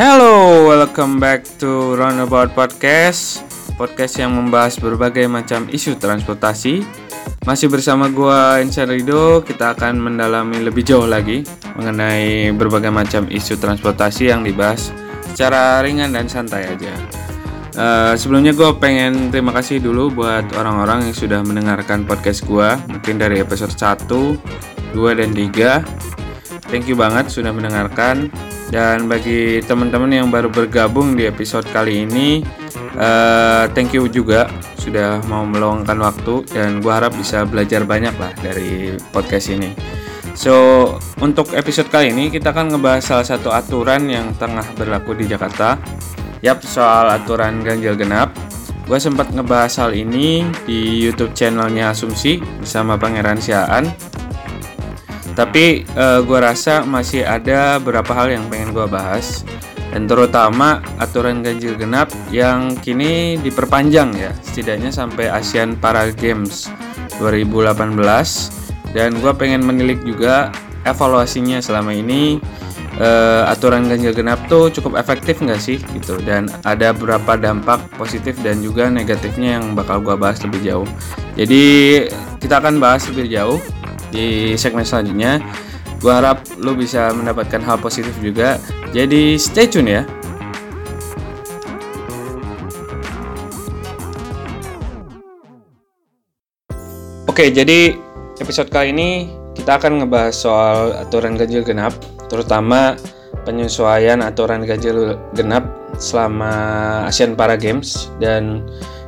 Hello, welcome back to Roundabout Podcast Podcast yang membahas berbagai macam isu transportasi. Masih bersama gua Insan Rido Kita akan mendalami lebih jauh lagi Mengenai berbagai macam isu transportasi yang dibahas Secara ringan dan santai aja. Uh, sebelumnya gue pengen terima kasih dulu buat orang-orang yang sudah mendengarkan podcast gue Mungkin dari episode 1, 2, dan 3 Thank you banget sudah mendengarkan Dan bagi teman-teman yang baru bergabung di episode kali ini uh, Thank you juga sudah mau meluangkan waktu Dan gue harap bisa belajar banyak lah dari podcast ini So, untuk episode kali ini kita akan ngebahas salah satu aturan yang tengah berlaku di Jakarta Yap, soal aturan ganjil genap. Gue sempat ngebahas hal ini di YouTube channelnya Asumsi bersama Pangeran Siaan. Tapi uh, gue rasa masih ada beberapa hal yang pengen gue bahas. Dan terutama aturan ganjil genap yang kini diperpanjang ya setidaknya sampai ASEAN Para Games 2018 dan gue pengen menilik juga evaluasinya selama ini uh, aturan ganjil genap tuh cukup efektif nggak sih gitu? Dan ada beberapa dampak positif dan juga negatifnya yang bakal gua bahas lebih jauh. Jadi kita akan bahas lebih jauh di segmen selanjutnya gua harap lo bisa mendapatkan hal positif juga. Jadi stay tune ya. Oke, jadi episode kali ini kita akan ngebahas soal aturan ganjil genap terutama penyesuaian aturan ganjil genap selama Asian Para Games dan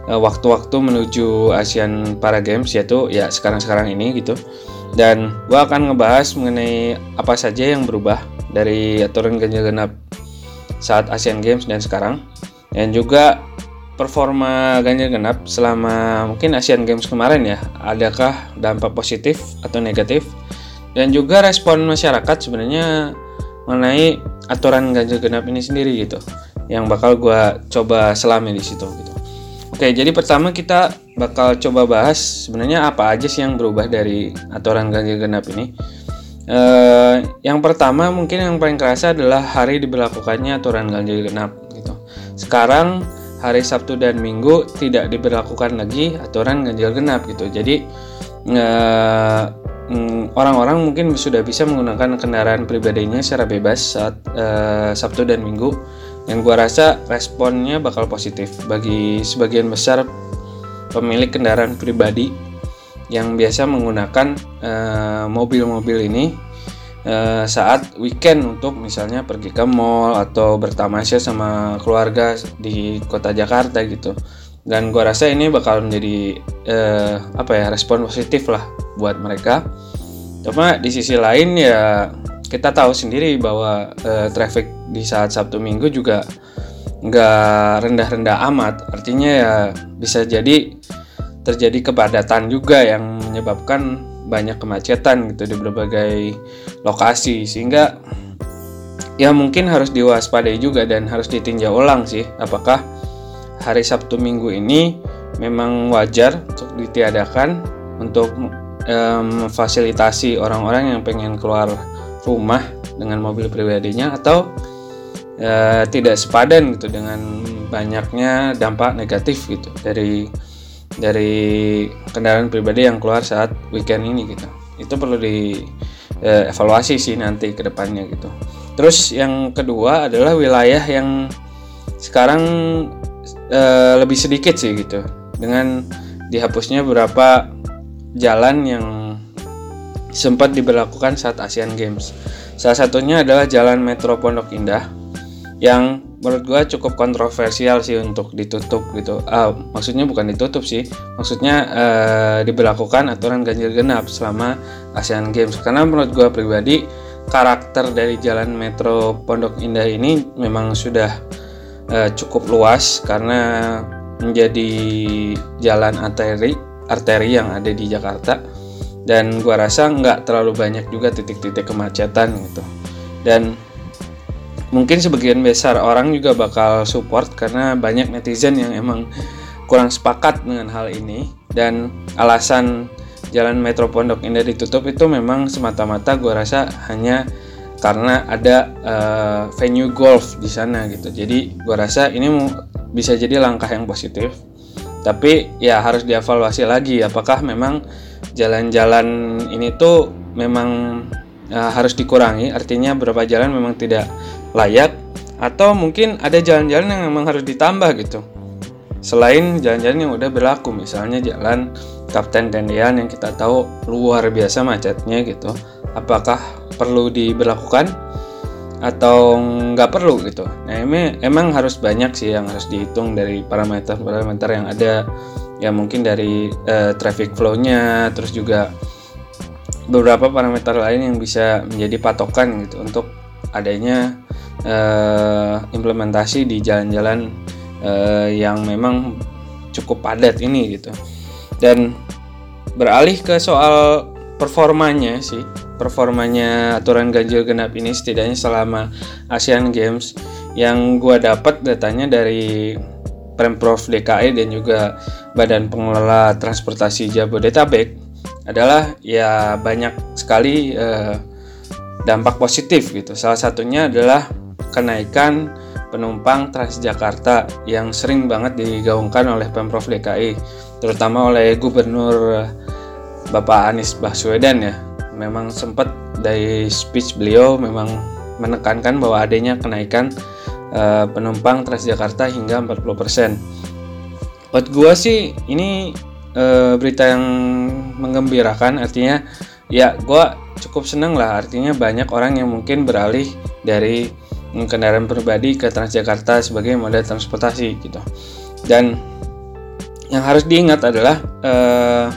eh, waktu-waktu menuju Asian Para Games yaitu ya sekarang-sekarang ini gitu dan gue akan ngebahas mengenai apa saja yang berubah dari aturan ganjil genap saat Asian Games dan sekarang. Dan juga performa ganjil genap selama mungkin Asian Games kemarin ya adakah dampak positif atau negatif? Dan juga respon masyarakat sebenarnya mengenai aturan ganjil genap ini sendiri gitu yang bakal gue coba selami di situ gitu oke jadi pertama kita bakal coba bahas sebenarnya apa aja sih yang berubah dari aturan ganjil genap ini Uh, yang pertama mungkin yang paling kerasa adalah hari diberlakukannya aturan ganjil genap gitu. Sekarang hari Sabtu dan Minggu tidak diberlakukan lagi aturan ganjil genap gitu. Jadi Hmm, orang-orang mungkin sudah bisa menggunakan kendaraan pribadinya secara bebas saat uh, Sabtu dan Minggu dan gua rasa responnya bakal positif bagi sebagian besar pemilik kendaraan pribadi yang biasa menggunakan uh, mobil-mobil ini uh, saat weekend untuk misalnya pergi ke mall atau bertamasya sama keluarga di kota Jakarta gitu dan gua rasa ini bakal menjadi uh, apa ya respon positif lah buat mereka. Cuma di sisi lain ya kita tahu sendiri bahwa uh, traffic di saat Sabtu Minggu juga nggak rendah-rendah amat. Artinya ya bisa jadi terjadi kepadatan juga yang menyebabkan banyak kemacetan gitu di berbagai lokasi sehingga ya mungkin harus diwaspadai juga dan harus ditinjau ulang sih apakah hari Sabtu Minggu ini memang wajar untuk ditiadakan untuk memfasilitasi um, orang-orang yang pengen keluar rumah dengan mobil pribadinya atau uh, tidak sepadan gitu dengan banyaknya dampak negatif gitu dari dari kendaraan pribadi yang keluar saat weekend ini gitu. Itu perlu di uh, evaluasi sih nanti ke depannya gitu. Terus yang kedua adalah wilayah yang sekarang uh, lebih sedikit sih gitu. Dengan dihapusnya beberapa jalan yang sempat diberlakukan saat Asian Games. Salah satunya adalah Jalan Metro Pondok Indah yang menurut gue cukup kontroversial sih untuk ditutup gitu. Ah, maksudnya bukan ditutup sih, maksudnya eh, diberlakukan aturan ganjil genap selama Asian Games. Karena menurut gue pribadi karakter dari Jalan Metro Pondok Indah ini memang sudah eh, cukup luas karena menjadi jalan arteri arteri yang ada di Jakarta dan gua rasa nggak terlalu banyak juga titik-titik kemacetan gitu dan mungkin sebagian besar orang juga bakal support karena banyak netizen yang emang kurang sepakat dengan hal ini dan alasan jalan Metro Pondok Indah ditutup itu memang semata-mata gua rasa hanya karena ada uh, venue golf di sana gitu. Jadi gua rasa ini bisa jadi langkah yang positif. Tapi ya harus dievaluasi lagi apakah memang jalan-jalan ini tuh memang uh, harus dikurangi, artinya beberapa jalan memang tidak layak atau mungkin ada jalan-jalan yang memang harus ditambah gitu. Selain jalan-jalan yang udah berlaku, misalnya jalan Kapten Tendian yang kita tahu luar biasa macetnya gitu. Apakah perlu diberlakukan atau nggak perlu gitu. Nah ini emang harus banyak sih yang harus dihitung dari parameter-parameter yang ada ya mungkin dari uh, traffic flow-nya terus juga beberapa parameter lain yang bisa menjadi patokan gitu untuk adanya uh, implementasi di jalan-jalan uh, yang memang cukup padat ini gitu dan beralih ke soal performanya sih performanya aturan ganjil genap ini setidaknya selama Asian Games yang gue dapat datanya dari Pemprov DKI dan juga Badan Pengelola Transportasi Jabodetabek adalah ya banyak sekali eh, dampak positif gitu. Salah satunya adalah kenaikan penumpang Transjakarta yang sering banget digaungkan oleh Pemprov DKI, terutama oleh Gubernur Bapak Anies Baswedan ya memang sempat dari speech beliau memang menekankan bahwa adanya kenaikan uh, penumpang Transjakarta hingga 40%. Buat gua sih ini uh, berita yang menggembirakan artinya ya gua cukup seneng lah artinya banyak orang yang mungkin beralih dari kendaraan pribadi ke Transjakarta sebagai moda transportasi gitu. Dan yang harus diingat adalah uh,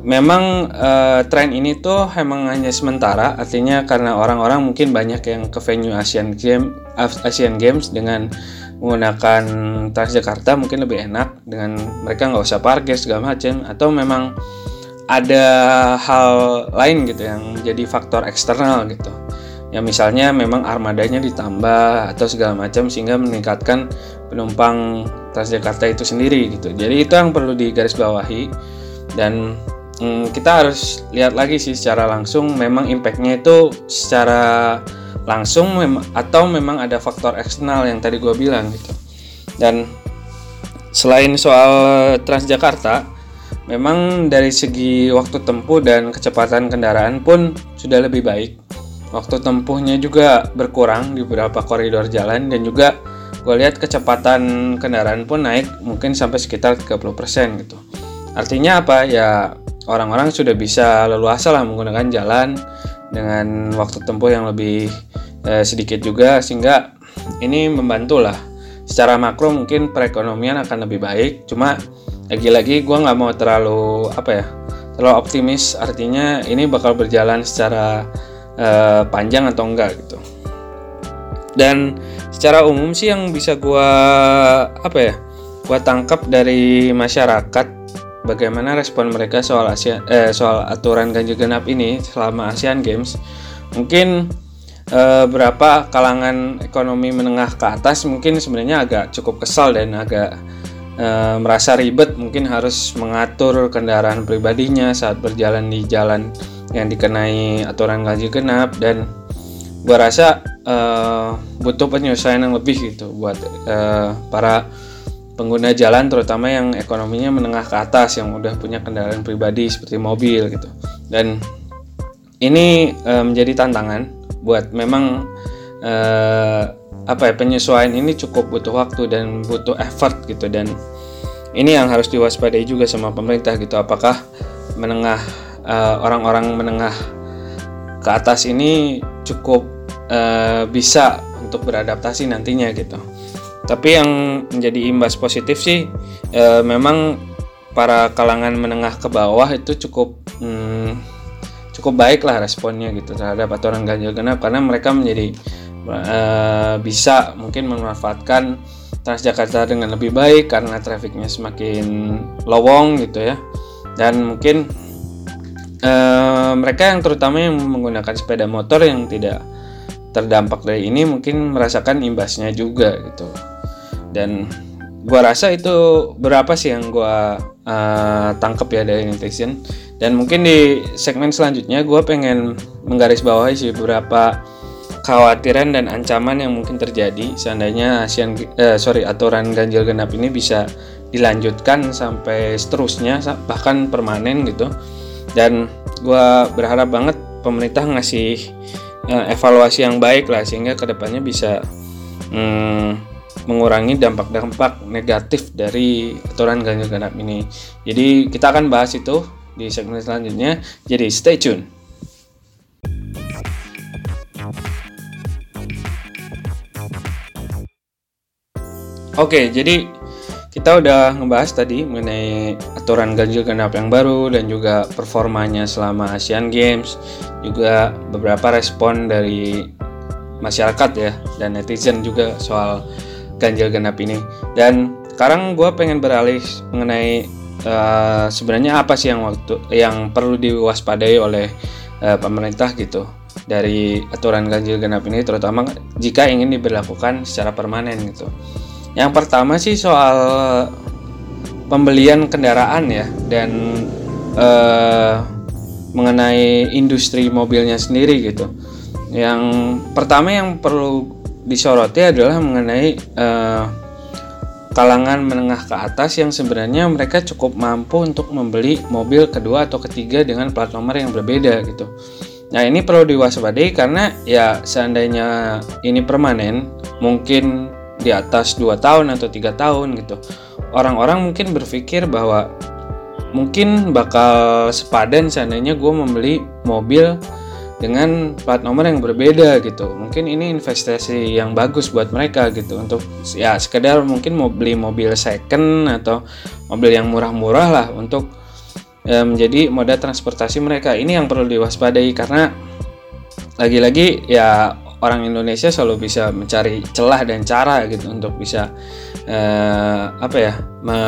memang uh, tren ini tuh emang hanya sementara artinya karena orang-orang mungkin banyak yang ke venue Asian Game Asian Games dengan menggunakan Transjakarta mungkin lebih enak dengan mereka nggak usah parkir segala macam atau memang ada hal lain gitu yang menjadi faktor eksternal gitu. Ya misalnya memang armadanya ditambah atau segala macam sehingga meningkatkan penumpang Transjakarta itu sendiri gitu. Jadi itu yang perlu digarisbawahi dan hmm, kita harus lihat lagi sih secara langsung memang impactnya itu secara langsung mem atau memang ada faktor eksternal yang tadi gue bilang gitu. Dan selain soal Transjakarta memang dari segi waktu tempuh dan kecepatan kendaraan pun sudah lebih baik. Waktu tempuhnya juga berkurang di beberapa koridor jalan dan juga gue lihat kecepatan kendaraan pun naik mungkin sampai sekitar 30% gitu. Artinya apa? Ya orang-orang sudah bisa leluasa lah menggunakan jalan dengan waktu tempuh yang lebih eh, sedikit juga sehingga ini membantu lah. Secara makro mungkin perekonomian akan lebih baik cuma lagi-lagi gue nggak mau terlalu apa ya terlalu optimis. Artinya ini bakal berjalan secara eh, panjang atau enggak gitu. Dan secara umum sih yang bisa gue apa ya gue tangkap dari masyarakat bagaimana respon mereka soal Asia eh, soal aturan ganjil genap ini selama Asian Games. Mungkin eh, berapa kalangan ekonomi menengah ke atas mungkin sebenarnya agak cukup kesal dan agak eh, merasa ribet. Mungkin harus mengatur kendaraan pribadinya saat berjalan di jalan yang dikenai aturan ganjil genap. Dan gua rasa eh, butuh penyelesaian yang lebih gitu buat eh, para pengguna jalan terutama yang ekonominya menengah ke atas yang udah punya kendaraan pribadi seperti mobil gitu. Dan ini e, menjadi tantangan buat memang e, apa ya penyesuaian ini cukup butuh waktu dan butuh effort gitu. Dan ini yang harus diwaspadai juga sama pemerintah gitu apakah menengah orang-orang menengah ke atas ini cukup e, bisa untuk beradaptasi nantinya gitu tapi yang menjadi imbas positif sih e, memang para kalangan menengah ke bawah itu cukup hmm, cukup baik lah responnya gitu terhadap aturan ganjil genap. Karena mereka menjadi e, bisa mungkin memanfaatkan Transjakarta dengan lebih baik karena trafiknya semakin lowong gitu ya. Dan mungkin e, mereka yang terutama yang menggunakan sepeda motor yang tidak terdampak dari ini mungkin merasakan imbasnya juga gitu. Dan gua rasa itu berapa sih yang gua uh, tangkep ya dari netizen dan mungkin di segmen selanjutnya gua pengen menggarisbawahi sih beberapa kekhawatiran dan ancaman yang mungkin terjadi. Seandainya ASEAN eh, sorry aturan ganjil genap ini bisa dilanjutkan sampai seterusnya bahkan permanen gitu. Dan gue berharap banget pemerintah ngasih uh, evaluasi yang baik lah sehingga ke depannya bisa um, mengurangi dampak-dampak negatif dari aturan ganjil genap ini. Jadi kita akan bahas itu di segmen selanjutnya. Jadi stay tune. Oke, jadi kita udah ngebahas tadi mengenai aturan ganjil genap yang baru dan juga performanya selama Asian Games, juga beberapa respon dari masyarakat ya dan netizen juga soal ganjil genap ini. Dan sekarang gue pengen beralih mengenai uh, sebenarnya apa sih yang waktu yang perlu diwaspadai oleh uh, pemerintah gitu dari aturan ganjil genap ini, terutama jika ingin diberlakukan secara permanen gitu. Yang pertama sih soal pembelian kendaraan ya dan uh, mengenai industri mobilnya sendiri gitu. Yang pertama yang perlu disoroti adalah mengenai uh, kalangan menengah ke atas yang sebenarnya mereka cukup mampu untuk membeli mobil kedua atau ketiga dengan plat nomor yang berbeda gitu. Nah ini perlu diwaspadai karena ya seandainya ini permanen mungkin di atas 2 tahun atau tiga tahun gitu. Orang-orang mungkin berpikir bahwa mungkin bakal sepadan seandainya gue membeli mobil dengan plat nomor yang berbeda gitu. Mungkin ini investasi yang bagus buat mereka gitu. Untuk ya sekedar mungkin mau beli mobil second atau mobil yang murah-murah lah untuk ya, menjadi moda transportasi mereka. Ini yang perlu diwaspadai karena lagi-lagi ya orang Indonesia selalu bisa mencari celah dan cara gitu untuk bisa uh, apa ya me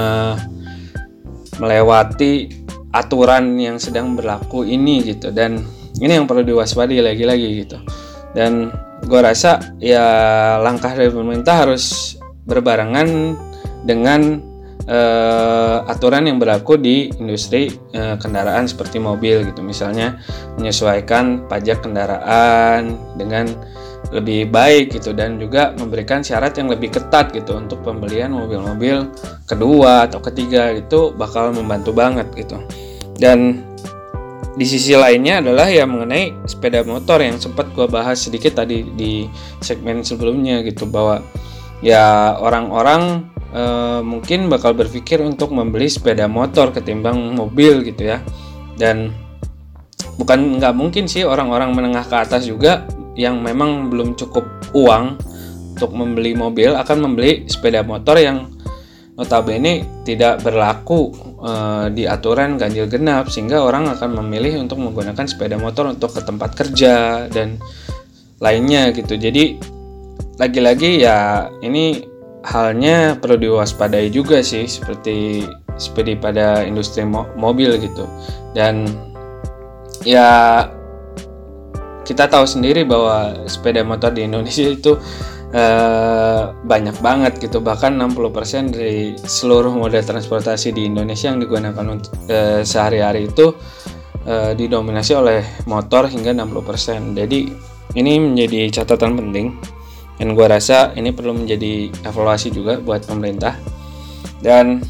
melewati aturan yang sedang berlaku ini gitu. Dan ini yang perlu diwaspadai lagi-lagi gitu. Dan gue rasa ya langkah dari pemerintah harus berbarengan dengan uh, aturan yang berlaku di industri uh, kendaraan seperti mobil gitu. Misalnya menyesuaikan pajak kendaraan dengan lebih baik gitu dan juga memberikan syarat yang lebih ketat gitu untuk pembelian mobil-mobil kedua atau ketiga itu bakal membantu banget gitu. Dan di sisi lainnya adalah ya mengenai sepeda motor yang sempat gue bahas sedikit tadi di segmen sebelumnya gitu bahwa ya orang-orang e, mungkin bakal berpikir untuk membeli sepeda motor ketimbang mobil gitu ya. Dan bukan nggak mungkin sih orang-orang menengah ke atas juga yang memang belum cukup uang untuk membeli mobil akan membeli sepeda motor yang notabene tidak berlaku e, di aturan ganjil genap sehingga orang akan memilih untuk menggunakan sepeda motor untuk ke tempat kerja dan lainnya gitu. Jadi lagi-lagi ya ini halnya perlu diwaspadai juga sih seperti seperti pada industri mo mobil gitu. Dan ya kita tahu sendiri bahwa sepeda motor di Indonesia itu uh, banyak banget gitu. Bahkan 60% dari seluruh moda transportasi di Indonesia yang digunakan untuk uh, sehari-hari itu uh, didominasi oleh motor hingga 60% jadi ini menjadi catatan penting. Dan gue rasa ini perlu menjadi evaluasi juga buat pemerintah. Dan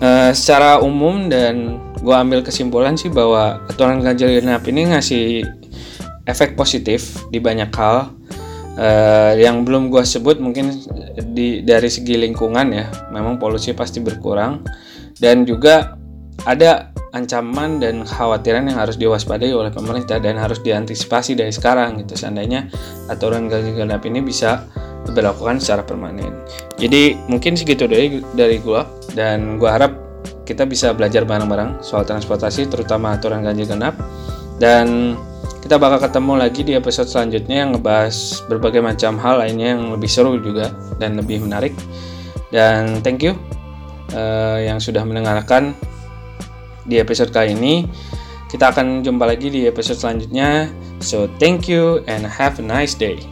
uh, secara umum dan gue ambil kesimpulan sih bahwa aturan ganjil genap ini ngasih efek positif di banyak hal uh, yang belum gue sebut mungkin di dari segi lingkungan ya. Memang polusi pasti berkurang. Dan juga ada ancaman dan khawatiran yang harus diwaspadai oleh pemerintah dan harus diantisipasi dari sekarang gitu. Seandainya aturan ganjil genap ini bisa diberlakukan secara permanen. Jadi mungkin segitu dari dari gue dan gue harap kita bisa belajar bareng-bareng soal transportasi terutama aturan ganjil genap. Dan kita bakal ketemu lagi di episode selanjutnya yang ngebahas berbagai macam hal lainnya yang lebih seru juga dan lebih menarik. Dan thank you uh, yang sudah mendengarkan di episode kali ini. Kita akan jumpa lagi di episode selanjutnya. So thank you and have a nice day.